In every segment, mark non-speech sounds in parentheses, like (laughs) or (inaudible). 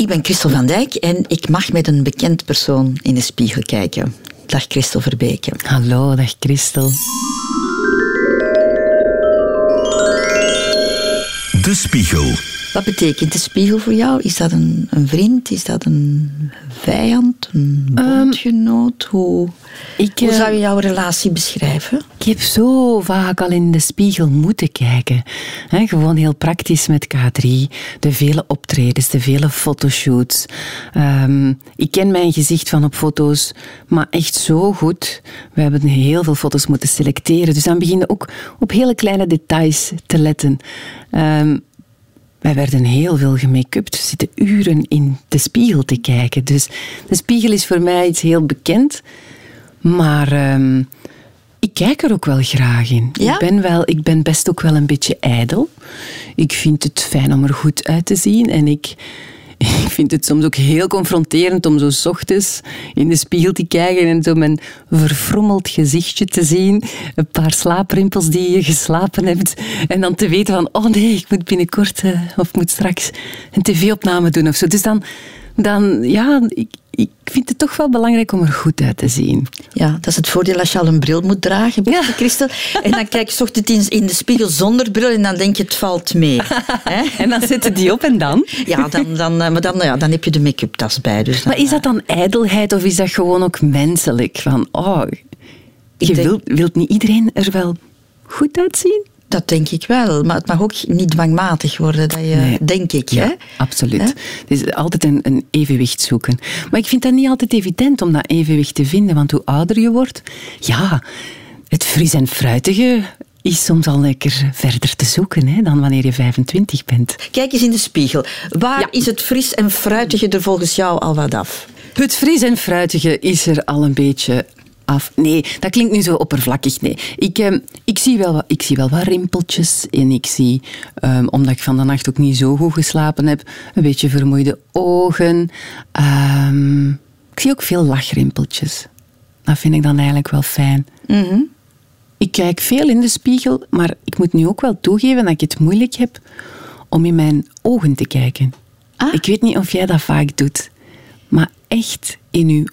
Ik ben Christel van Dijk en ik mag met een bekend persoon in de spiegel kijken. Dag Christel Verbeke. Hallo, dag Christel. De Spiegel. Wat betekent de spiegel voor jou? Is dat een, een vriend? Is dat een vijand? Een bondgenoot? hoe, Ik, hoe eh, zou je jouw relatie beschrijven? Ik heb zo vaak al in de spiegel moeten kijken. Gewoon heel praktisch met K3. De vele optredens, de vele fotoshoots. Ehm, ik ken mijn gezicht van op foto's, maar echt zo goed. We hebben heel veel foto's moeten selecteren. Dus dan begin je ook op hele kleine details te letten. Ehm, wij werden heel veel gemake-upt. We zitten uren in de spiegel te kijken. Dus de spiegel is voor mij iets heel bekend. Maar ehm, ik kijk er ook wel graag in. Ja? Ik, ben wel, ik ben best ook wel een beetje ijdel. Ik vind het fijn om er goed uit te zien. En ik, (laughs) ik vind het soms ook heel confronterend om zo 's ochtends in de spiegel te kijken en zo mijn verfrommeld gezichtje te zien. Een paar slaaprimpels die je geslapen hebt. En dan te weten van, oh nee, ik moet binnenkort eh, of moet straks een tv-opname doen of zo. Dus dan, dan ja, ik, ik vind het toch wel belangrijk om er goed uit te zien. Ja, dat is het voordeel als je al een bril moet dragen, Ja. Christel. En dan kijk je 's ochtends in, in de spiegel zonder bril en dan denk je het valt mee. (laughs) En dan zetten die op en dan? Ja, dan, dan, eh, maar dan, ja, dan heb je de make-up tas bij. Dus dan, Maar is dat dan ijdelheid of is dat gewoon ook menselijk? Van, oh, je denk- wilt, wilt niet iedereen er wel goed uitzien? Dat denk ik wel, maar het mag ook niet dwangmatig worden, dat je, Nee. denk ik. Ja, Hè? absoluut. Hè? Het is altijd een, een evenwicht zoeken. Maar ik vind dat niet altijd evident om dat evenwicht te vinden, want hoe ouder je wordt, ja, het fris en fruitige is soms al lekker verder te zoeken hè, dan wanneer je 25 bent. Kijk eens in de spiegel. Waar Ja. is het fris en fruitige er volgens jou al wat af? Het fris en fruitige is er al een beetje af. Nee, dat klinkt nu zo oppervlakkig. Nee. Ik, ehm, ik, zie, wel wat, ik zie wel wat rimpeltjes en ik zie, ehm, omdat ik van de nacht ook niet zo goed geslapen heb, een beetje vermoeide ogen. Ehm, ik zie ook veel lachrimpeltjes. Dat vind ik dan eigenlijk wel fijn. Ik kijk veel in de spiegel, maar ik moet nu ook wel toegeven dat ik het moeilijk heb om in mijn ogen te kijken. Ah. Ik weet niet of jij dat vaak doet, maar echt in uw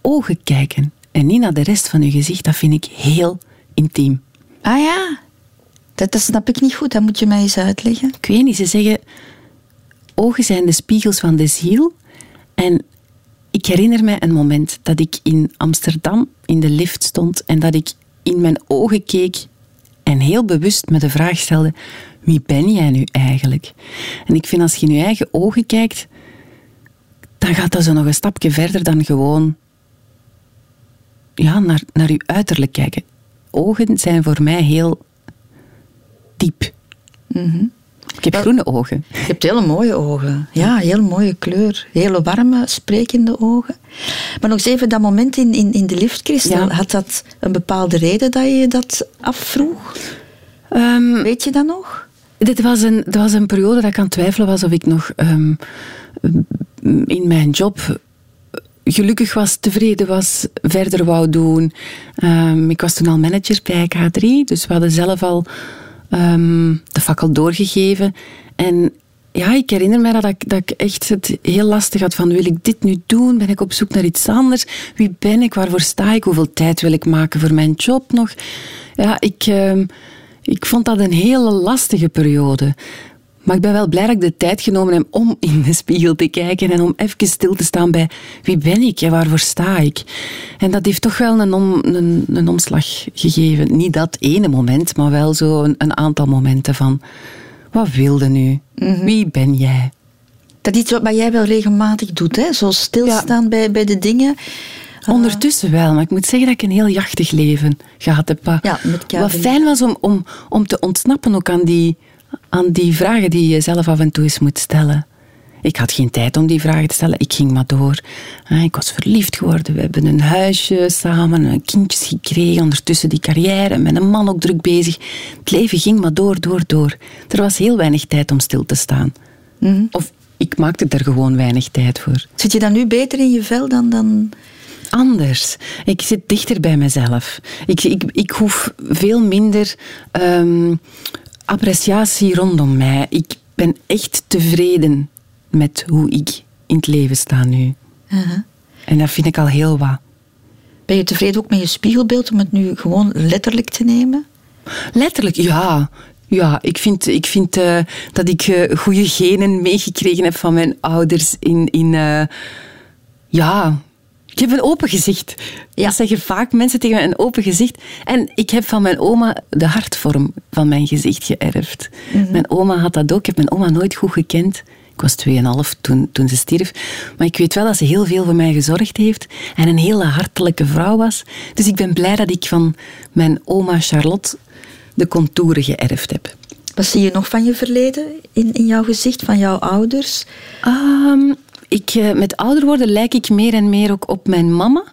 ogen kijken en niet naar de rest van uw gezicht, dat vind ik heel intiem. Ah ja, dat, dat snap ik niet goed. Dat moet je mij eens uitleggen. Ik weet niet, ze zeggen, ogen zijn de spiegels van de ziel. En ik herinner mij een moment dat ik in Amsterdam in de lift stond en dat ik in mijn ogen keek en heel bewust me de vraag stelde, wie ben jij nu eigenlijk? En ik vind als je in je eigen ogen kijkt, dan gaat dat zo nog een stapje verder dan gewoon ja, naar, naar je uiterlijk kijken. Ogen zijn voor mij heel diep. Ik heb Wel- groene ogen. Je hebt hele mooie ogen. Ja, heel mooie kleur. Hele warme, sprekende ogen. Maar nog eens even dat moment in, in, in de lift, Christel. Ja. Had dat een bepaalde reden dat je dat afvroeg? Ehm, Weet je dat nog? dit was een, dat was een periode dat ik aan het twijfelen was of ik nog ehm, in mijn job gelukkig was, tevreden was, verder wou doen. Ehm, ik was toen al manager bij K3, dus we hadden zelf al ehm, de fakkel doorgegeven. En ja, ik herinner me dat ik, dat ik echt het heel lastig had van wil ik dit nu doen? Ben ik op zoek naar iets anders? Wie ben ik? Waarvoor sta ik? Hoeveel tijd wil ik maken voor mijn job nog? Ja, ik, ehm, ik vond dat een hele lastige periode. Maar ik ben wel blij dat ik de tijd genomen heb om in de spiegel te kijken en om even stil te staan bij wie ben ik en waarvoor sta ik. En dat heeft toch wel een, om, een, een omslag gegeven. Niet dat ene moment, maar wel zo een, een aantal momenten van wat wilde nu? Wie ben jij? Dat is iets wat jij wel regelmatig doet, hè? Zo stilstaan bij, bij de dingen. Ondertussen wel, maar ik moet zeggen dat ik een heel jachtig leven gehad heb. Ja, met K3. wat fijn was om, om, om te ontsnappen ook aan die, aan die vragen die je zelf af en toe eens moet stellen. Ik had geen tijd om die vragen te stellen, ik ging maar door. Ah, Ik was verliefd geworden, we hebben een huisje samen, een kindjes gekregen, ondertussen die carrière, met een man ook druk bezig. Het leven ging maar door, door, door. Er was heel weinig tijd om stil te staan. Of ik maakte er gewoon weinig tijd voor. Zit je dan nu beter in je vel dan... dan... anders. Ik zit dichter bij mezelf. Ik, ik, ik hoef veel minder ehm, appreciatie rondom mij. Ik ben echt tevreden met hoe ik in het leven sta nu. Uh-huh. En dat vind ik al heel wat. Ben je tevreden ook met je spiegelbeeld om het nu gewoon letterlijk te nemen? Letterlijk, ja. Ja, ik vind, ik vind uh, dat ik uh, goede genen meegekregen heb van mijn ouders in... in uh, ja, ik heb een open gezicht. Ja. Dat zeggen vaak mensen tegen mij, een open gezicht. En ik heb van mijn oma de hartvorm van mijn gezicht geërfd. Mm -hmm. Mijn oma had dat ook. Ik heb mijn oma nooit goed gekend. Ik was 2,5 toen, toen ze stierf. Maar ik weet wel dat ze heel veel voor mij gezorgd heeft. En een hele hartelijke vrouw was. Dus ik ben blij dat ik van mijn oma Charlotte de contouren geërfd heb. Wat zie je nog van je verleden in, in jouw gezicht, van jouw ouders? Um, ik, uh, met ouder worden lijk ik meer en meer ook op mijn mama.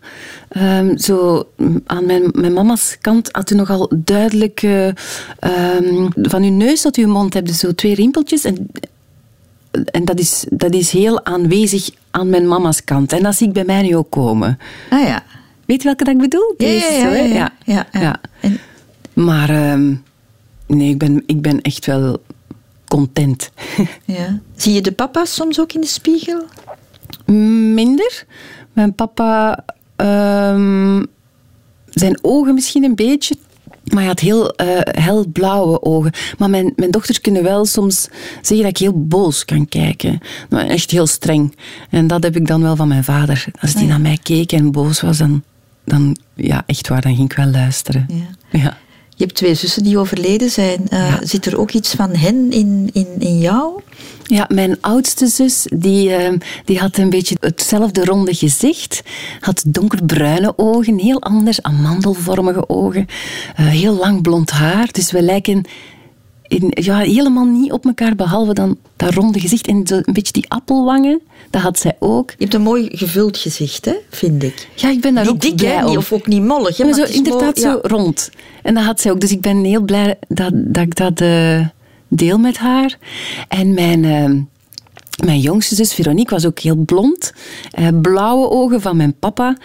Um, zo, aan mijn, mijn mama's kant had u nogal duidelijk... Uh, um, van uw neus tot uw mond heb je zo twee rimpeltjes. En, en dat, is, dat is heel aanwezig aan mijn mama's kant. En dat zie ik bij mij nu ook komen. Ah ja. Weet je welke dat ik bedoel? Ja, ja, ja. ja, ja, ja. ja. En... Maar um, nee, ik ben, ik ben echt wel content. (laughs) Ja. Zie je de papa soms ook in de spiegel? Minder. Mijn papa, um, zijn ogen misschien een beetje. Maar hij had heel uh, helblauwe ogen. Maar mijn, mijn dochters kunnen wel soms zeggen dat ik heel boos kan kijken. Maar echt heel streng. En dat heb ik dan wel van mijn vader. Als hij ja. naar mij keek en boos was, dan, dan, ja, echt waar, dan ging ik wel luisteren. Ja. ja. Je hebt twee zussen die overleden zijn. Uh, ja. Zit er ook iets van hen in, in, in jou? Ja, mijn oudste zus die, uh, die had een beetje hetzelfde ronde gezicht. Had donkerbruine ogen, heel anders, amandelvormige ogen. Uh, heel lang blond haar. Dus we lijken in, ja, helemaal niet op elkaar, behalve dan dat ronde gezicht en zo een beetje die appelwangen. Dat had zij ook. Je hebt een mooi gevuld gezicht, hè, vind ik. Ja, ik ben daar niet ook dik, blij hè? Of ook niet mollig. Hè? Maar, maar zo, inderdaad mooi, zo rond. En dat had zij ook. Dus ik ben heel blij dat, dat ik dat uh, deel met haar. En mijn... Uh, mijn jongste zus Veronique was ook heel blond. Uh, blauwe ogen van mijn papa.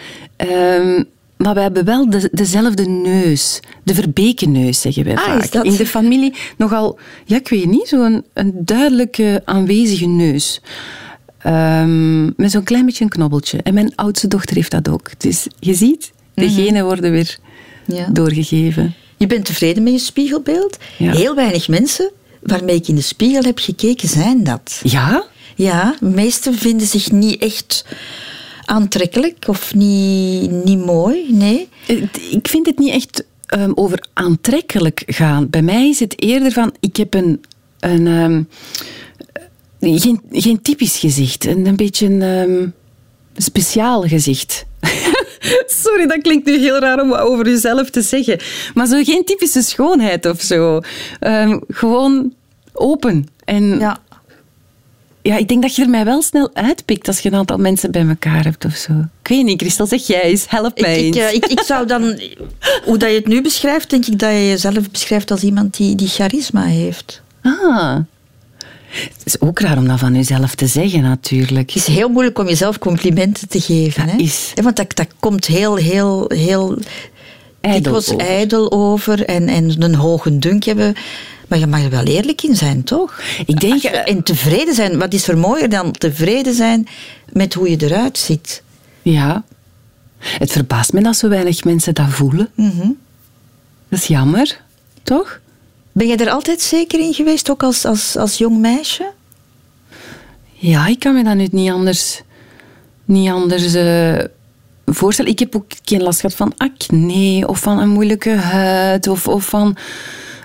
Uh, maar we hebben wel de, dezelfde neus. De verbeken neus, zeggen wij ah, vaak. Is dat... In de familie nogal, ja, ik weet niet, zo'n een, duidelijke aanwezige neus. Um, met zo'n klein beetje een knobbeltje. En mijn oudste dochter heeft dat ook. Dus je ziet, de Mhm. genen worden weer ja. doorgegeven. Je bent tevreden met je spiegelbeeld. Ja. Heel weinig mensen waarmee ik in de spiegel heb gekeken zijn dat. Ja? Ja, de meesten vinden zich niet echt aantrekkelijk of niet, niet mooi, nee. Ik vind het niet echt um, over aantrekkelijk gaan. Bij mij is het eerder van, ik heb een... een um, geen, geen typisch gezicht, een, een beetje een um, speciaal gezicht. (laughs) Sorry, dat klinkt nu heel raar om over jezelf te zeggen. Maar zo geen typische schoonheid of zo. Um, gewoon open. En ja. Ja, ik denk dat je er mij wel snel uitpikt als je een aantal mensen bij elkaar hebt of zo. Ik weet niet, Christel, zeg jij eens, help mij ik, eens. Ik, ik, ik, zou dan, hoe dat je het nu beschrijft, denk ik dat je jezelf beschrijft als iemand die, die charisma heeft. Ah. Het is ook raar om dat van jezelf te zeggen, natuurlijk. Het is heel moeilijk om jezelf complimenten te geven. Dat hè? is. Ja, want dat, dat komt heel, heel, heel ijdel was over. ijdel over en, en een hoge dunk hebben. Maar je mag er wel eerlijk in zijn, toch? Ik denk... Je, en tevreden zijn. Wat is er mooier dan tevreden zijn met hoe je eruit ziet? Ja. Het verbaast me dat zo weinig mensen dat voelen. Mm -hmm. Dat is jammer, toch? Ben je er altijd zeker in geweest, ook als, als, als jong meisje? Ja, ik kan me dat nu niet anders, niet anders uh, voorstellen. Ik heb ook geen last gehad van acne of van een moeilijke huid of, of van...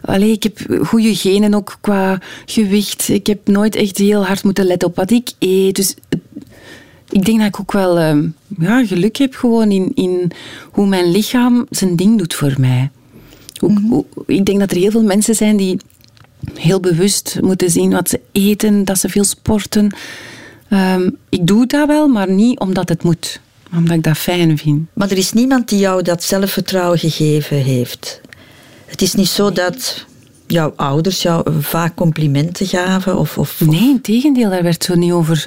Allee, ik heb goede genen ook qua gewicht. Ik heb nooit echt heel hard moeten letten op wat ik eet. Dus ik denk dat ik ook wel uh, ja, geluk heb gewoon in, in hoe mijn lichaam zijn ding doet voor mij. Mm -hmm. Ik denk dat er heel veel mensen zijn die heel bewust moeten zien wat ze eten, dat ze veel sporten. Um, ik doe dat wel, maar niet omdat het moet. Omdat ik dat fijn vind. Maar er is niemand die jou dat zelfvertrouwen gegeven heeft. Het is niet zo dat jouw ouders jou vaak complimenten gaven? Of, of, nee, in tegendeel, daar werd zo niet, over,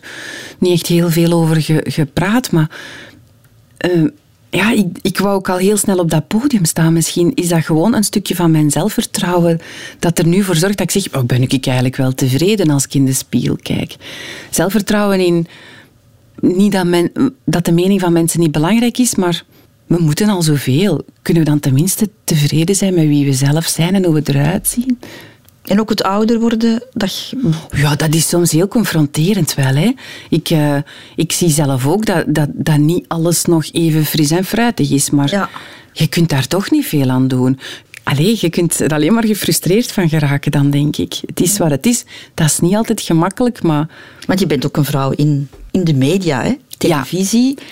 niet echt heel veel over ge, gepraat. Maar uh, ja, ik, ik wou ook al heel snel op dat podium staan. Misschien is dat gewoon een stukje van mijn zelfvertrouwen dat er nu voor zorgt dat ik zeg, oh, ben ik eigenlijk wel tevreden als ik in de spiegel kijk. Zelfvertrouwen in niet dat, men, dat de mening van mensen niet belangrijk is, maar we moeten al zoveel. Kunnen we dan tenminste tevreden zijn met wie we zelf zijn en hoe we eruit zien? En ook het ouder worden, dat... Ja, dat is soms heel confronterend wel. Hè. Ik, uh, ik zie zelf ook dat, dat, dat niet alles nog even fris en fruitig is, maar ja. je kunt daar toch niet veel aan doen. Allee, je kunt er alleen maar gefrustreerd van geraken dan, denk ik. Het is wat het is. Dat is niet altijd gemakkelijk, maar... Want je bent ook een vrouw in, in de media, hè? Televisie. Ja,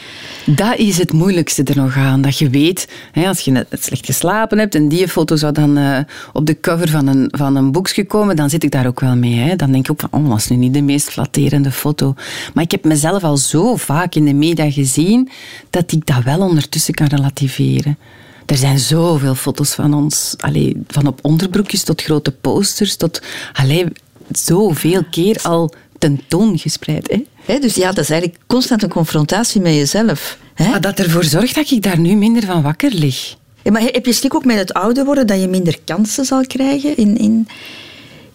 dat is het moeilijkste er nog aan. Dat je weet, hè, als je net slecht geslapen hebt en die foto zou dan uh, op de cover van een, van een boekje komen, dan zit ik daar ook wel mee. Hè. Dan denk ik ook van, oh, is nu niet de meest flatterende foto. Maar ik heb mezelf al zo vaak in de media gezien, dat ik dat wel ondertussen kan relativeren. Er zijn zoveel foto's van ons. Allee, van op onderbroekjes tot grote posters. Tot, allee, zoveel keer al tentoongespreid. Hè? He, dus ja, dat is eigenlijk constant een confrontatie met jezelf. Maar dat ervoor zorgt dat ik daar nu minder van wakker lig. Ja, maar heb je schrik ook met het ouder worden dat je minder kansen zal krijgen in, in,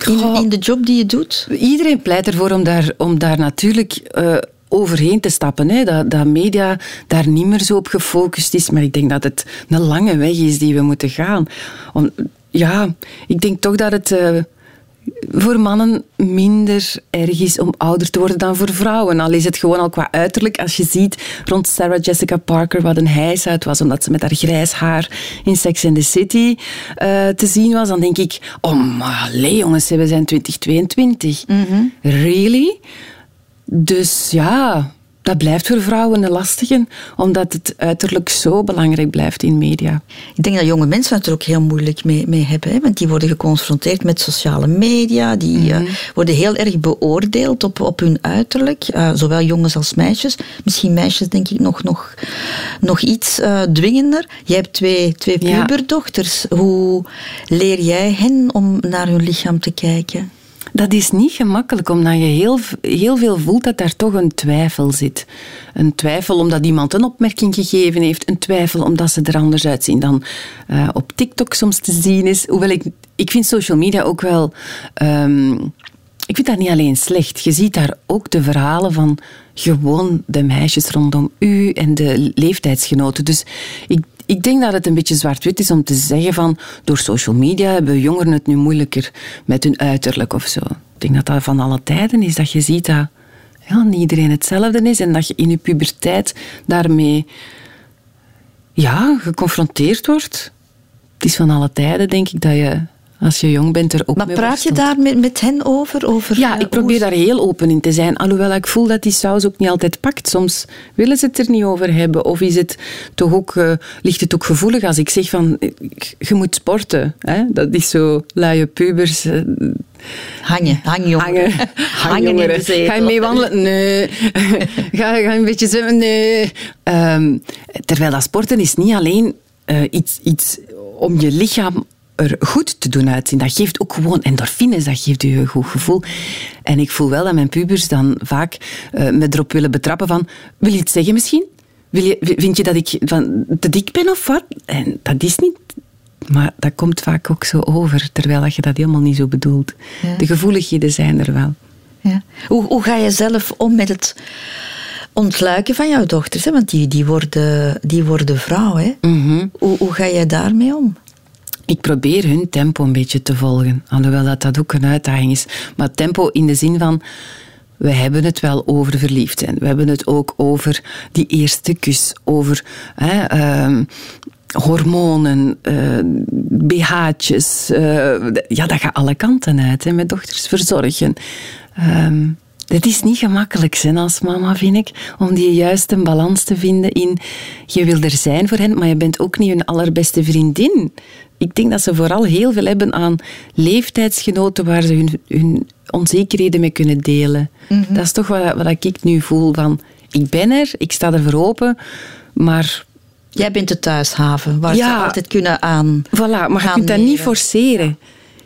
in, in de job die je doet? Iedereen pleit ervoor om daar, om daar natuurlijk... Uh, overheen te stappen. Hè. Dat, dat media daar niet meer zo op gefocust is. Maar ik denk dat het een lange weg is die we moeten gaan. Om, ja, ik denk toch dat het... Uh, voor mannen minder erg is om ouder te worden dan voor vrouwen. Al is het gewoon al qua uiterlijk. Als je ziet rond Sarah Jessica Parker wat een hijsheid was, omdat ze met haar grijs haar in Sex and the City uh, te zien was, dan denk ik, oh maar allee jongens, we zijn 2022. Mm -hmm. Really? Dus ja, dat blijft voor vrouwen een lastige, omdat het uiterlijk zo belangrijk blijft in media. Ik denk dat jonge mensen het er ook heel moeilijk mee, mee hebben, hè? want die worden geconfronteerd met sociale media, die mm -hmm. uh, worden heel erg beoordeeld op, op hun uiterlijk, uh, zowel jongens als meisjes. Misschien meisjes denk ik nog, nog, nog iets uh, dwingender. Jij hebt twee, twee puberdochters. Ja. Hoe leer jij hen om naar hun lichaam te kijken? Dat is niet gemakkelijk, omdat je heel, heel veel voelt dat daar toch een twijfel zit. Een twijfel omdat iemand een opmerking gegeven heeft, een twijfel omdat ze er anders uitzien dan uh, op TikTok soms te zien is. Hoewel ik, ik vind social media ook wel. Um, ik vind dat niet alleen slecht. Je ziet daar ook de verhalen van gewoon de meisjes rondom u en de leeftijdsgenoten. Dus ik, ik denk dat het een beetje zwart-wit is om te zeggen van door social media hebben jongeren het nu moeilijker met hun uiterlijk of zo. Ik denk dat dat van alle tijden is, dat je ziet dat ja, niet iedereen hetzelfde is en dat je in je puberteit daarmee ja, geconfronteerd wordt. Het is van alle tijden, denk ik, dat je als je jong bent er ook Maar mee praat je daar met, met hen over? over ja, ik probeer daar heel open in te zijn. Alhoewel ik voel dat die saus ook niet altijd pakt. Soms willen ze het er niet over hebben. Of is het toch ook, uh, ligt het ook gevoelig als ik zeg van je moet sporten. Hè? Dat is zo luie pubers. Uh, Hangen, hangjongeren. Hangen, hangjongeren. (laughs) Ga je mee wandelen? Nee. (laughs) ga, ga een beetje zwemmen? Nee. Um, terwijl dat sporten is niet alleen uh, iets, iets om je lichaam er goed te doen uitzien. Dat geeft ook gewoon endorfines, dat geeft u een goed gevoel. En ik voel wel dat mijn pubers dan vaak uh, me erop willen betrappen van... Wil je iets zeggen misschien? Wil je, vind je dat ik van, te dik ben of wat? En dat is niet... Maar dat komt vaak ook zo over, terwijl je dat helemaal niet zo bedoelt. Ja. De gevoeligheden zijn er wel. Ja. Hoe, hoe ga je zelf om met het ontluiken van jouw dochters? Hè? Want die, die, worden, die worden vrouw. Hè? Mm -hmm. hoe, hoe ga je daarmee om? Ik probeer hun tempo een beetje te volgen. Alhoewel dat, dat ook een uitdaging is. Maar tempo in de zin van... We hebben het wel over verliefd zijn. We hebben het ook over die eerste kus. Over hè, uh, hormonen, uh, BH'tjes. Uh, ja, dat gaat alle kanten uit. Hè, met dochters verzorgen. Um, het is niet gemakkelijk als mama, vind ik, om die juiste balans te vinden in je wil er zijn voor hen, maar je bent ook niet hun allerbeste vriendin. Ik denk dat ze vooral heel veel hebben aan leeftijdsgenoten waar ze hun, hun onzekerheden mee kunnen delen. Mm -hmm. Dat is toch wat, wat ik nu voel van, ik ben er, ik sta er voor open, maar... Jij bent de thuishaven, waar ja, ze altijd kunnen aan Voilà, maar je kunt dat niet forceren.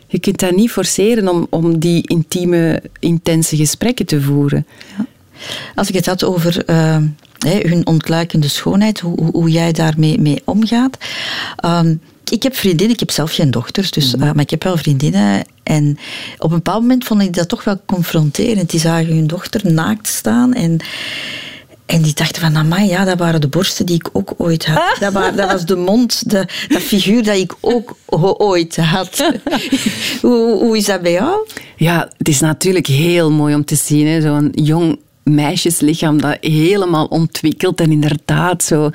Je kunt dat niet forceren om, om die intieme, intense gesprekken te voeren. Ja. Als ik het had over uh, hun ontluikende schoonheid, hoe, hoe jij daarmee mee omgaat. Um, ik heb vriendinnen, ik heb zelf geen dochters, dus, uh, maar ik heb wel vriendinnen. En op een bepaald moment vond ik dat toch wel confronterend. Die zagen hun dochter naakt staan en En die dachten van, amai, ja, dat waren de borsten die ik ook ooit had. Dat, waren, dat was de mond, de, dat figuur dat ik ook ooit had. (laughs) hoe, hoe is dat bij jou? Ja, het is natuurlijk heel mooi om te zien. Zo'n jong meisjeslichaam dat helemaal ontwikkelt en inderdaad zo...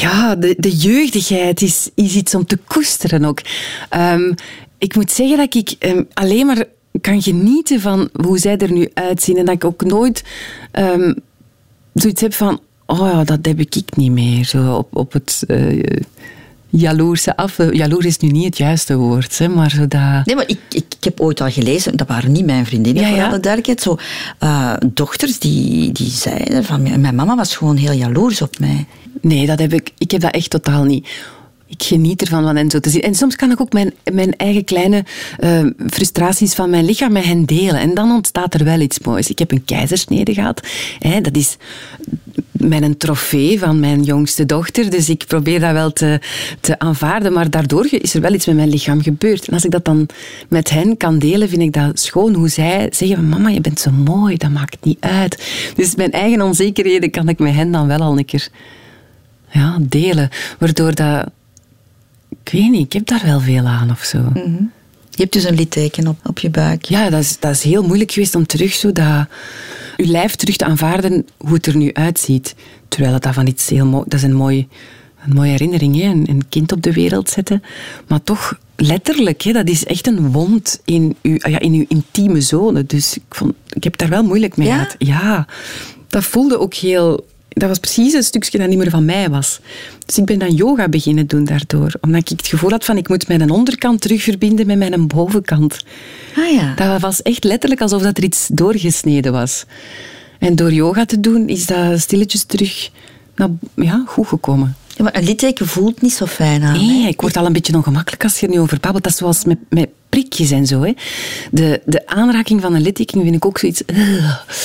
Ja, de, de jeugdigheid is, is iets om te koesteren ook. Ehm, ik moet zeggen dat ik um, alleen maar kan genieten van hoe zij er nu uitzien. En dat ik ook nooit um, zoiets heb van... Oh ja, dat heb ik niet meer. Zo op, op het... Uh, jaloerse af. Jaloers is nu niet het juiste woord, hè, maar zo dat... Nee, maar ik, ik, ik, heb ooit al gelezen, dat waren niet mijn vriendinnen, ja, voor ja. alle duidelijkheid, zo uh, dochters die, die zeiden van, mijn mama was gewoon heel jaloers op mij. Nee, dat heb ik, ik heb dat echt totaal niet ik geniet ervan van hen zo te zien. En soms kan ik ook mijn, mijn eigen kleine uh, frustraties van mijn lichaam met hen delen. En dan ontstaat er wel iets moois. Ik heb een keizersnede gehad. Hè, dat is mijn trofee van mijn jongste dochter. Dus ik probeer dat wel te, te aanvaarden. Maar daardoor is er wel iets met mijn lichaam gebeurd. En als ik dat dan met hen kan delen, vind ik dat schoon. Hoe zij zeggen, mama, je bent zo mooi, dat maakt niet uit. Dus mijn eigen onzekerheden kan ik met hen dan wel al een keer ja, delen. Waardoor dat ik weet niet, ik heb daar wel veel aan of zo. Mm Je hebt dus een litteken op, op je buik. Ja, dat is, dat is heel moeilijk geweest om terug zo dat, je lijf terug te aanvaarden hoe het er nu uitziet. Terwijl dat van iets heel mooi, dat is een, mooi, een mooie herinnering, hè? Een, een kind op de wereld zetten. Maar toch letterlijk, hè, dat is echt een wond in uw, ja, in uw intieme zone. Dus ik, vond, ik heb daar wel moeilijk mee gehad. Ja, dat voelde ook heel dat was precies een stukje dat niet meer van mij was. Dus ik ben dan yoga beginnen doen daardoor. Omdat ik het gevoel had van ik moet mijn onderkant terugverbinden met mijn bovenkant. Ah ja. Dat was echt letterlijk alsof dat er iets doorgesneden was. En door yoga te doen is dat stilletjes terug nou, ja, goed gekomen. Ja, maar een litteken voelt niet zo fijn aan. Nee, ik word al een beetje ongemakkelijk als je er nu over babbelt. Dat is zoals met, met prikjes en zo. Hè. De, de aanraking van een litteken vind ik ook zoiets...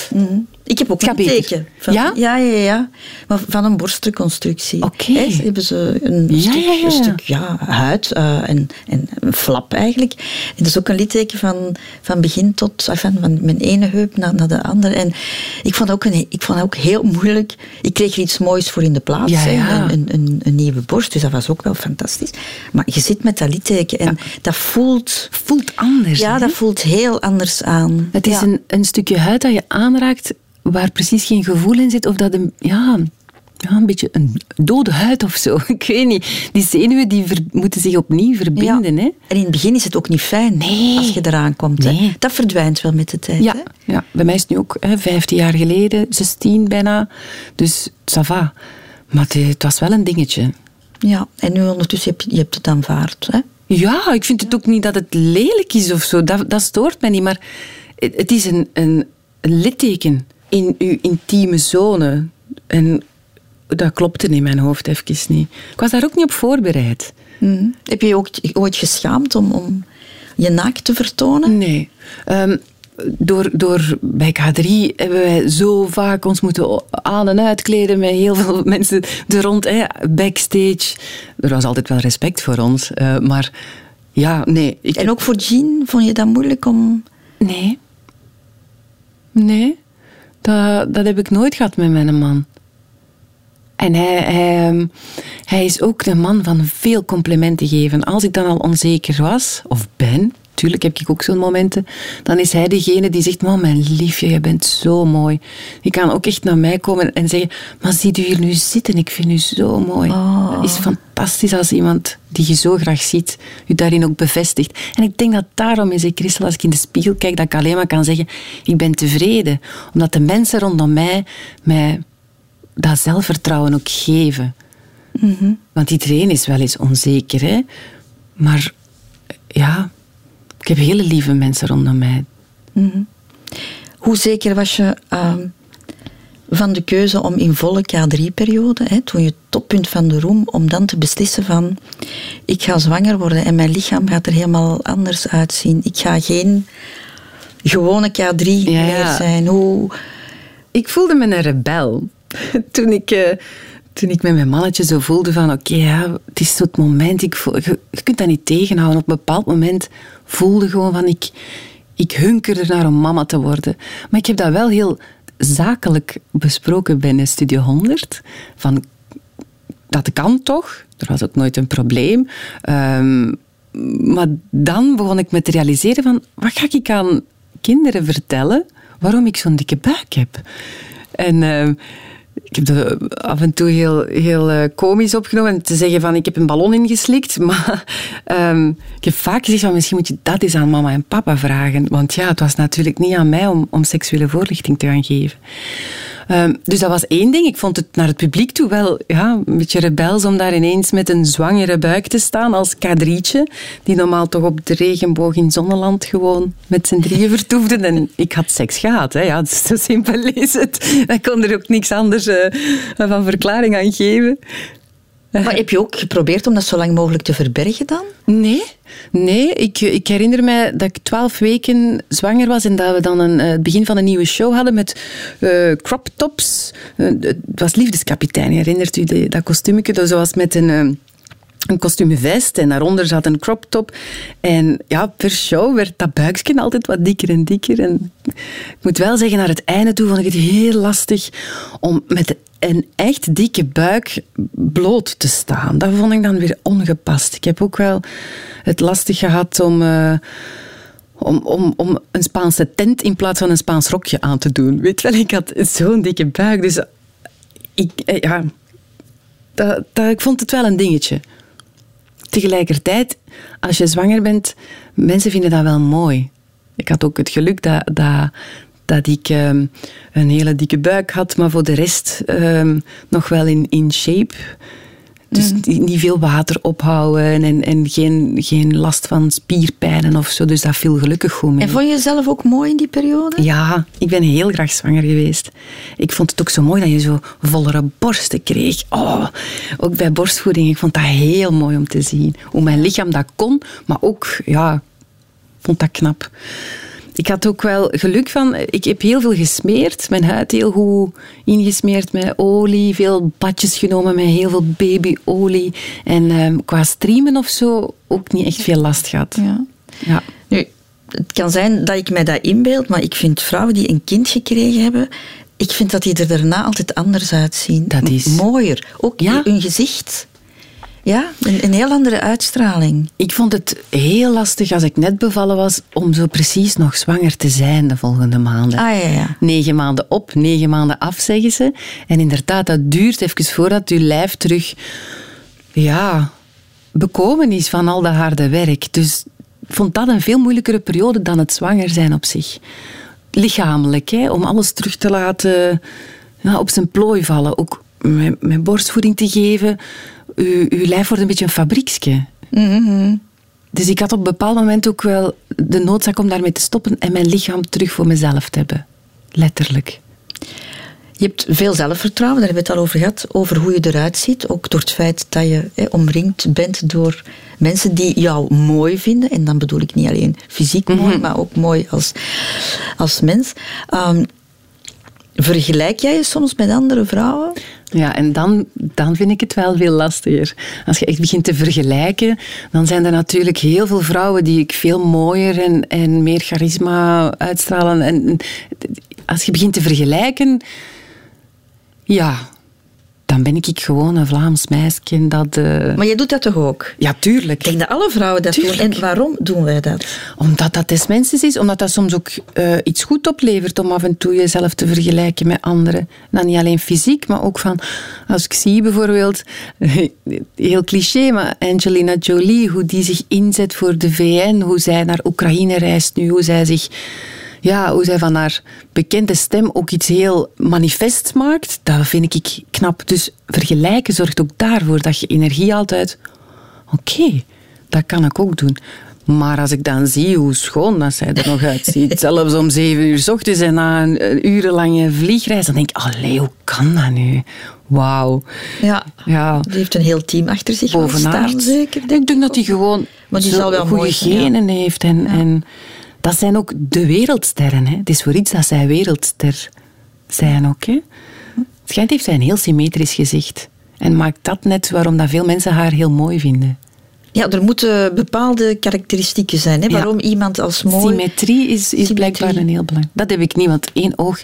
Mm. Ik heb ook een teken. Van, ja? Ja, ja, ja. Maar van een borstreconstructie. Oké. Okay. hebben ze een, ja, stuk, ja, een stuk ja, huid uh, en, en een flap eigenlijk. En dat is ook een litteken van, van begin tot... Van, van mijn ene heup naar, naar de andere. En ik vond, ook een, ik vond het ook heel moeilijk. Ik kreeg er iets moois voor in de plaats. Een, een, een, een, nieuwe borst. Dus dat was ook wel fantastisch. Maar je zit met dat litteken en dat voelt... Voelt anders. Ja, hè? dat voelt heel anders aan. Het is ja. een, een stukje huid dat je aanraakt waar precies geen gevoel in zit, of dat een, ja, ja, een beetje een dode huid of zo. (laughs) Ik weet niet. Die zenuwen die ver, moeten zich opnieuw verbinden. Ja. Hè? En in het begin is het ook niet fijn nee. als je eraan komt. Nee. Hè? Dat verdwijnt wel met de tijd. Ja, hè? ja. bij mij is het nu ook hè, 15 jaar geleden, 16 bijna. Dus ça va. Maar het, het was wel een dingetje. Ja, en nu ondertussen heb je, je hebt het aanvaard. Hè? Ja, ik vind het ook niet dat het lelijk is of zo. Dat, dat stoort mij niet. Maar het, het is een, een, een litteken in uw intieme zone. En dat klopte in mijn hoofd even niet. Ik was daar ook niet op voorbereid. Mm. Heb je je ook ooit geschaamd om, om je naakt te vertonen? Nee. Um, door, door, bij K3 hebben wij zo vaak ons moeten aan- en uitkleden met heel veel (laughs) mensen er rond, hè, backstage. Er was altijd wel respect voor ons, uh, maar ja, nee. Ik en ook voor Jean, vond je dat moeilijk om... Nee. Nee. Dat, dat heb ik nooit gehad met mijn man. En hij, hij, hij is ook de man van veel complimenten geven. Als ik dan al onzeker was, of ben, natuurlijk heb ik ook zo'n momenten, dan is hij degene die zegt, man, mijn liefje, je bent zo mooi. Die kan ook echt naar mij komen en zeggen, maar ziet u hier nu zitten, ik vind u zo mooi. Oh. Dat is fantastisch als iemand die je zo graag ziet, u daarin ook bevestigt. En ik denk dat daarom is, Christel, als ik in de spiegel kijk, dat ik alleen maar kan zeggen, ik ben tevreden. Omdat de mensen rondom mij mij dat zelfvertrouwen ook geven. Mm -hmm. Want iedereen is wel eens onzeker, hè. Maar ja, ik heb hele lieve mensen rondom mij. Mm -hmm. Hoe zeker was je uh, van de keuze om in volle K3-periode, toen je toppunt van de roem, om dan te beslissen van ik ga zwanger worden en mijn lichaam gaat er helemaal anders uitzien. Ik ga geen gewone K3 ja, meer zijn. Hoe... Ik voelde me een rebel (laughs) toen ik... Uh, toen ik met mijn mannetje zo voelde van oké, okay, ja, het is het moment, ik voel, je, je, kunt dat niet tegenhouden. Op een bepaald moment voelde gewoon van ik, ik hunker er naar om mama te worden. Maar ik heb dat wel heel zakelijk besproken binnen Studio 100. Van, dat kan toch? Er was ook nooit een probleem. Um, maar dan begon ik me te realiseren van, wat ga ik aan kinderen vertellen waarom ik zo'n dikke buik heb? En... Uh, ik heb dat af en toe heel, heel uh, komisch opgenomen. Te zeggen van, ik heb een ballon ingeslikt. (laughs) Maar um, ik heb vaak gezegd van, misschien moet je dat eens aan mama en papa vragen. Want ja, het was natuurlijk niet aan mij om, om seksuele voorlichting te gaan geven. Um, dus dat was één ding. Ik vond het naar het publiek toe wel ja, een beetje rebels om daar ineens met een zwangere buik te staan als kadrietje, die normaal toch op de regenboog in Zonneland gewoon met z'n drieën (laughs) vertoefde. En ik had seks gehad. Hè. Ja, dus zo simpel is het. Ik kon er ook niks anders uh, van verklaring aan geven. Maar heb je ook geprobeerd om dat zo lang mogelijk te verbergen dan? Nee. Nee, ik, ik herinner mij dat ik twaalf weken zwanger was en dat we dan een, eh, het begin van een nieuwe show hadden met uh, crop tops. Uh, het was Liefdeskapitein, herinnert u dat kostuumje? Dat was met een... Een kostuum vest en daaronder zat een crop top. En ja, per show werd dat buikje altijd wat dikker en dikker. En ik moet wel zeggen, naar het einde toe vond ik het heel lastig om met een echt dikke buik bloot te staan. Dat vond ik dan weer ongepast. Ik heb ook wel het lastig gehad om... Uh, om, om, om een Spaanse tent in plaats van een Spaans rokje aan te doen. Weet wel, ik had zo'n dikke buik. Dus ik, eh, ja, dat, ik vond het wel een dingetje. Tegelijkertijd, als je zwanger bent, mensen vinden dat wel mooi. Ik had ook het geluk dat, dat, dat ik um, een hele dikke buik had, maar voor de rest um, nog wel in, in shape. Dus mm. niet veel water ophouden en, en geen, geen last van spierpijnen of zo. Dus dat viel gelukkig goed mee. En vond je jezelf ook mooi in die periode? Ja, ik ben heel graag zwanger geweest. Ik vond het ook zo mooi dat je zo vollere borsten kreeg. Oh, ook bij borstvoeding. Ik vond dat heel mooi om te zien. Hoe mijn lichaam dat kon, maar ook, ja, vond dat knap. Ik had ook wel geluk van, ik heb heel veel gesmeerd. Mijn huid heel goed ingesmeerd met olie. Veel badjes genomen met heel veel babyolie. En um, qua streamen of zo ook niet echt veel last gehad. Ja. ja. Nu, het kan zijn dat ik mij dat inbeeld, maar ik vind vrouwen die een kind gekregen hebben, ik vind dat die er daarna altijd anders uitzien. Dat is... Mooier. Ook ja? hun gezicht. Ja, een, een, heel andere uitstraling. Ik vond het heel lastig als ik net bevallen was om zo precies nog zwanger te zijn de volgende maanden. Ah, ja, ja. Negen maanden op, negen maanden af, zeggen ze. En inderdaad, dat duurt even voordat je lijf terug ja, bekomen is van al dat harde werk. Dus ik vond dat een veel moeilijkere periode dan het zwanger zijn op zich. Lichamelijk, hè, om alles terug te laten ja, op zijn plooi vallen. Ook met borstvoeding te geven uw, uw lijf wordt een beetje een fabrieksje. Mm Dus ik had op een bepaald moment ook wel de noodzaak om daarmee te stoppen en mijn lichaam terug voor mezelf te hebben. Letterlijk. Je hebt veel zelfvertrouwen, daar hebben we het al over gehad, over hoe je eruit ziet. Ook door het feit dat je hè, omringd bent door mensen die jou mooi vinden. En dan bedoel ik niet alleen fysiek mooi, mhm. maar ook mooi als, als mens. Um, vergelijk jij je soms met andere vrouwen? Ja, en dan, dan vind ik het wel veel lastiger. Als je echt begint te vergelijken, dan zijn er natuurlijk heel veel vrouwen die ik veel mooier en, en meer charisma uitstralen. En als je begint te vergelijken, ja, dan ben ik gewoon een Vlaams meisje dat... Uh... Maar je doet dat toch ook? Ja, tuurlijk. Ik denk dat alle vrouwen dat doen. En waarom doen wij dat? Omdat dat des mensen is. Omdat dat soms ook uh, iets goed oplevert om af en toe jezelf te vergelijken met anderen. Dan niet alleen fysiek, maar ook van... Als ik zie bijvoorbeeld... (laughs) Heel cliché, maar Angelina Jolie, hoe die zich inzet voor de VN, hoe zij naar Oekraïne reist nu, hoe zij zich ja, hoe zij van haar bekende stem ook iets heel manifest maakt, dat vind ik knap. Dus vergelijken zorgt ook daarvoor dat je energie uit... Oké, dat kan ik ook doen. Maar als ik dan zie hoe schoon dat zij er nog uitziet, (laughs) zelfs om zeven uur s ochtends en na een urenlange vliegreis, dan denk ik, allee, hoe kan dat nu? Wauw. Ja, ja. die heeft een heel team achter zich staan, zeker. Denk ik denk dat hij gewoon maar die zal wel goede genen heeft en... en dat zijn ook de wereldsterren. Hè. Het is voor iets dat zij wereldster zijn ook. Hè. Het heeft zij een heel symmetrisch gezicht. En maakt dat net waarom dat veel mensen haar heel mooi vinden. Ja, er moeten bepaalde karakteristieken zijn. Hè, Ja. waarom iemand als mooi... Symmetrie is, is Symmetrie. blijkbaar een heel belangrijk. Dat heb ik niet, want één oog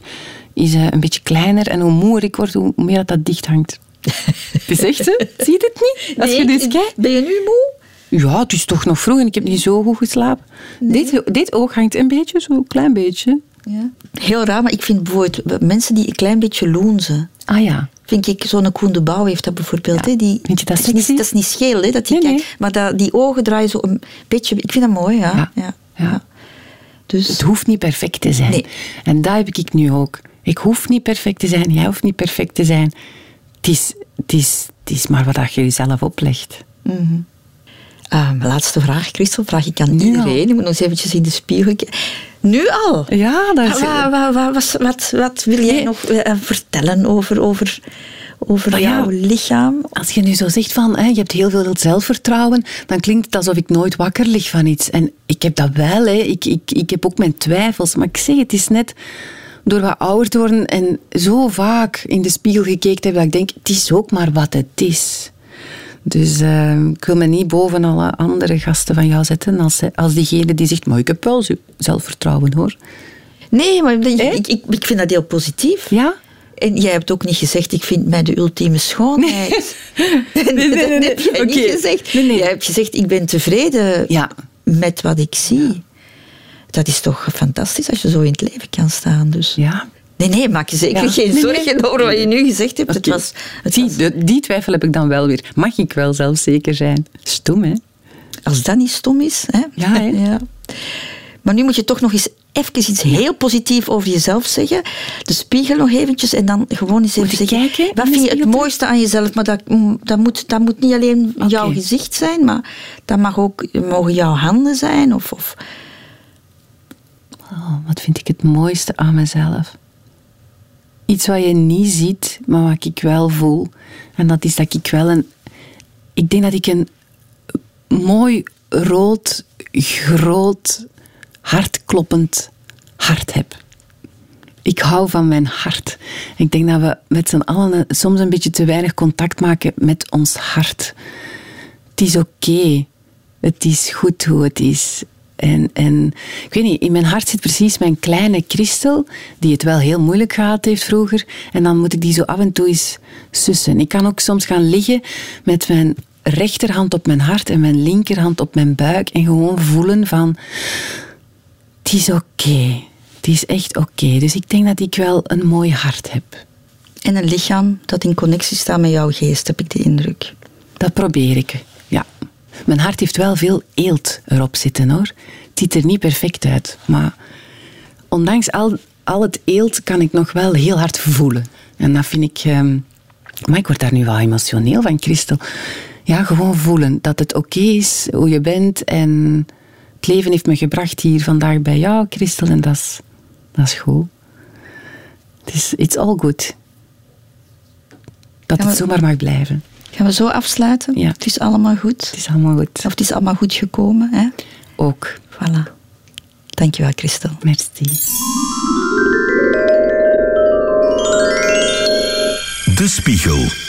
is eh, een beetje kleiner en hoe moeier ik word, hoe meer dat, dat dicht hangt. (laughs) Het is echt, hè? Zie je het niet? Als je Nee, dus kijkt. Ben je nu moe? Ja, het is toch nog vroeg en ik heb niet zo goed geslapen. Dit, dit oog hangt een beetje, zo'n klein beetje. Ja. Heel raar, maar ik vind bijvoorbeeld mensen die een klein beetje loenzen. Ah ja. Vind ik, zo'n Koen de Bouw heeft dat bijvoorbeeld. Ja. Hè, die, Vind je dat is niet, dat is niet scheel, hè, dat die Nee, nee. kijkt, maar dat, die ogen draaien zo een beetje... Ik vind dat mooi, ja. Ja. ja. Ja. Dus, Het hoeft niet perfect te zijn. Nee. En dat heb ik nu ook. Ik hoef niet perfect te zijn, jij hoeft niet perfect te zijn. Het is, het is, het is maar wat je jezelf oplegt. Ah, mijn laatste vraag, Christel, vraag ik aan iedereen. Je moet nog eens eventjes in de spiegel kijken. Nu al? Ja, dat is... Wat, wat, wat, wat, wat, wat wil jij Nee. nog eh, vertellen over, over, over Maar ja. jouw lichaam? Als je nu zo zegt van, hè, je hebt heel veel zelfvertrouwen, dan klinkt het alsof ik nooit wakker lig van iets. En ik heb dat wel, hè. Ik, ik, ik heb ook mijn twijfels. Maar ik zeg, het is net door wat ouder te worden en zo vaak in de spiegel gekeken hebben, dat ik denk, het is ook maar wat het is. Dus eh, ik wil me niet boven alle andere gasten van jou zetten als, als diegene die zegt, maar ik heb wel zelfvertrouwen hoor. Nee, maar ik, ik, ik, ik vind dat heel positief. Ja? En jij hebt ook niet gezegd, ik vind mij de ultieme schoonheid. Nee, (laughs) nee, nee, nee. Dat heb jij niet gezegd. Nee, nee. Jij hebt gezegd, ik ben tevreden Ja. met wat ik zie. Dat is toch fantastisch als je zo in het leven kan staan. Dus. Ja. Nee, nee, maak je zeker Ja. geen Nee, zorgen nee. over wat je nu gezegd hebt. Het was, het was- de- die twijfel heb ik dan wel weer. Mag ik wel zelfzeker zijn? Stom, hè? als dat niet stom is. Hè? Ja, hè? (laughs) Maar nu moet je toch nog eens even iets heel positiefs over jezelf zeggen. De spiegel nog eventjes en dan gewoon eens even zeggen. kijken wat vind je het mooiste aan jezelf? Maar dat, mm, dat, moet, dat moet niet alleen jouw gezicht zijn, maar dat mag ook, mogen jouw handen zijn. Of, of, Oh, wat vind ik het mooiste aan mezelf? Iets wat je niet ziet, maar wat ik wel voel. En dat is dat ik wel een... Ik denk dat ik een mooi, rood, groot, hartkloppend hart heb. Ik hou van mijn hart. Ik denk dat we met z'n allen soms een beetje te weinig contact maken met ons hart. Het is oké. Het is goed hoe het is. En, en ik weet niet, in mijn hart zit precies mijn kleine Christel, die het wel heel moeilijk gehad heeft vroeger. En dan moet ik die zo af en toe eens sussen. Ik kan ook soms gaan liggen met mijn rechterhand op mijn hart en mijn linkerhand op mijn buik en gewoon voelen van, het is oké. Het is echt oké. Dus ik denk dat ik wel een mooi hart heb. en een lichaam dat in connectie staat met jouw geest, heb ik de indruk. Dat probeer ik. Mijn hart heeft wel veel eelt erop zitten, hoor. Het ziet er niet perfect uit, maar ondanks al, al het eelt kan ik nog wel heel hard voelen. En dat vind ik... ehm, maar ik word daar nu wel emotioneel van, Christel. Ja, gewoon voelen dat het oké is hoe je bent en het leven heeft me gebracht hier vandaag bij jou, Christel, en dat is, dat is goed. Het is it's all good. Dat Ja, maar- het zomaar mag blijven. Gaan we zo afsluiten? Ja. Het is allemaal goed. Het is allemaal goed. Of het is allemaal goed gekomen. Hè? Ook. Voilà. Dankjewel, Christel. Merci. De Spiegel.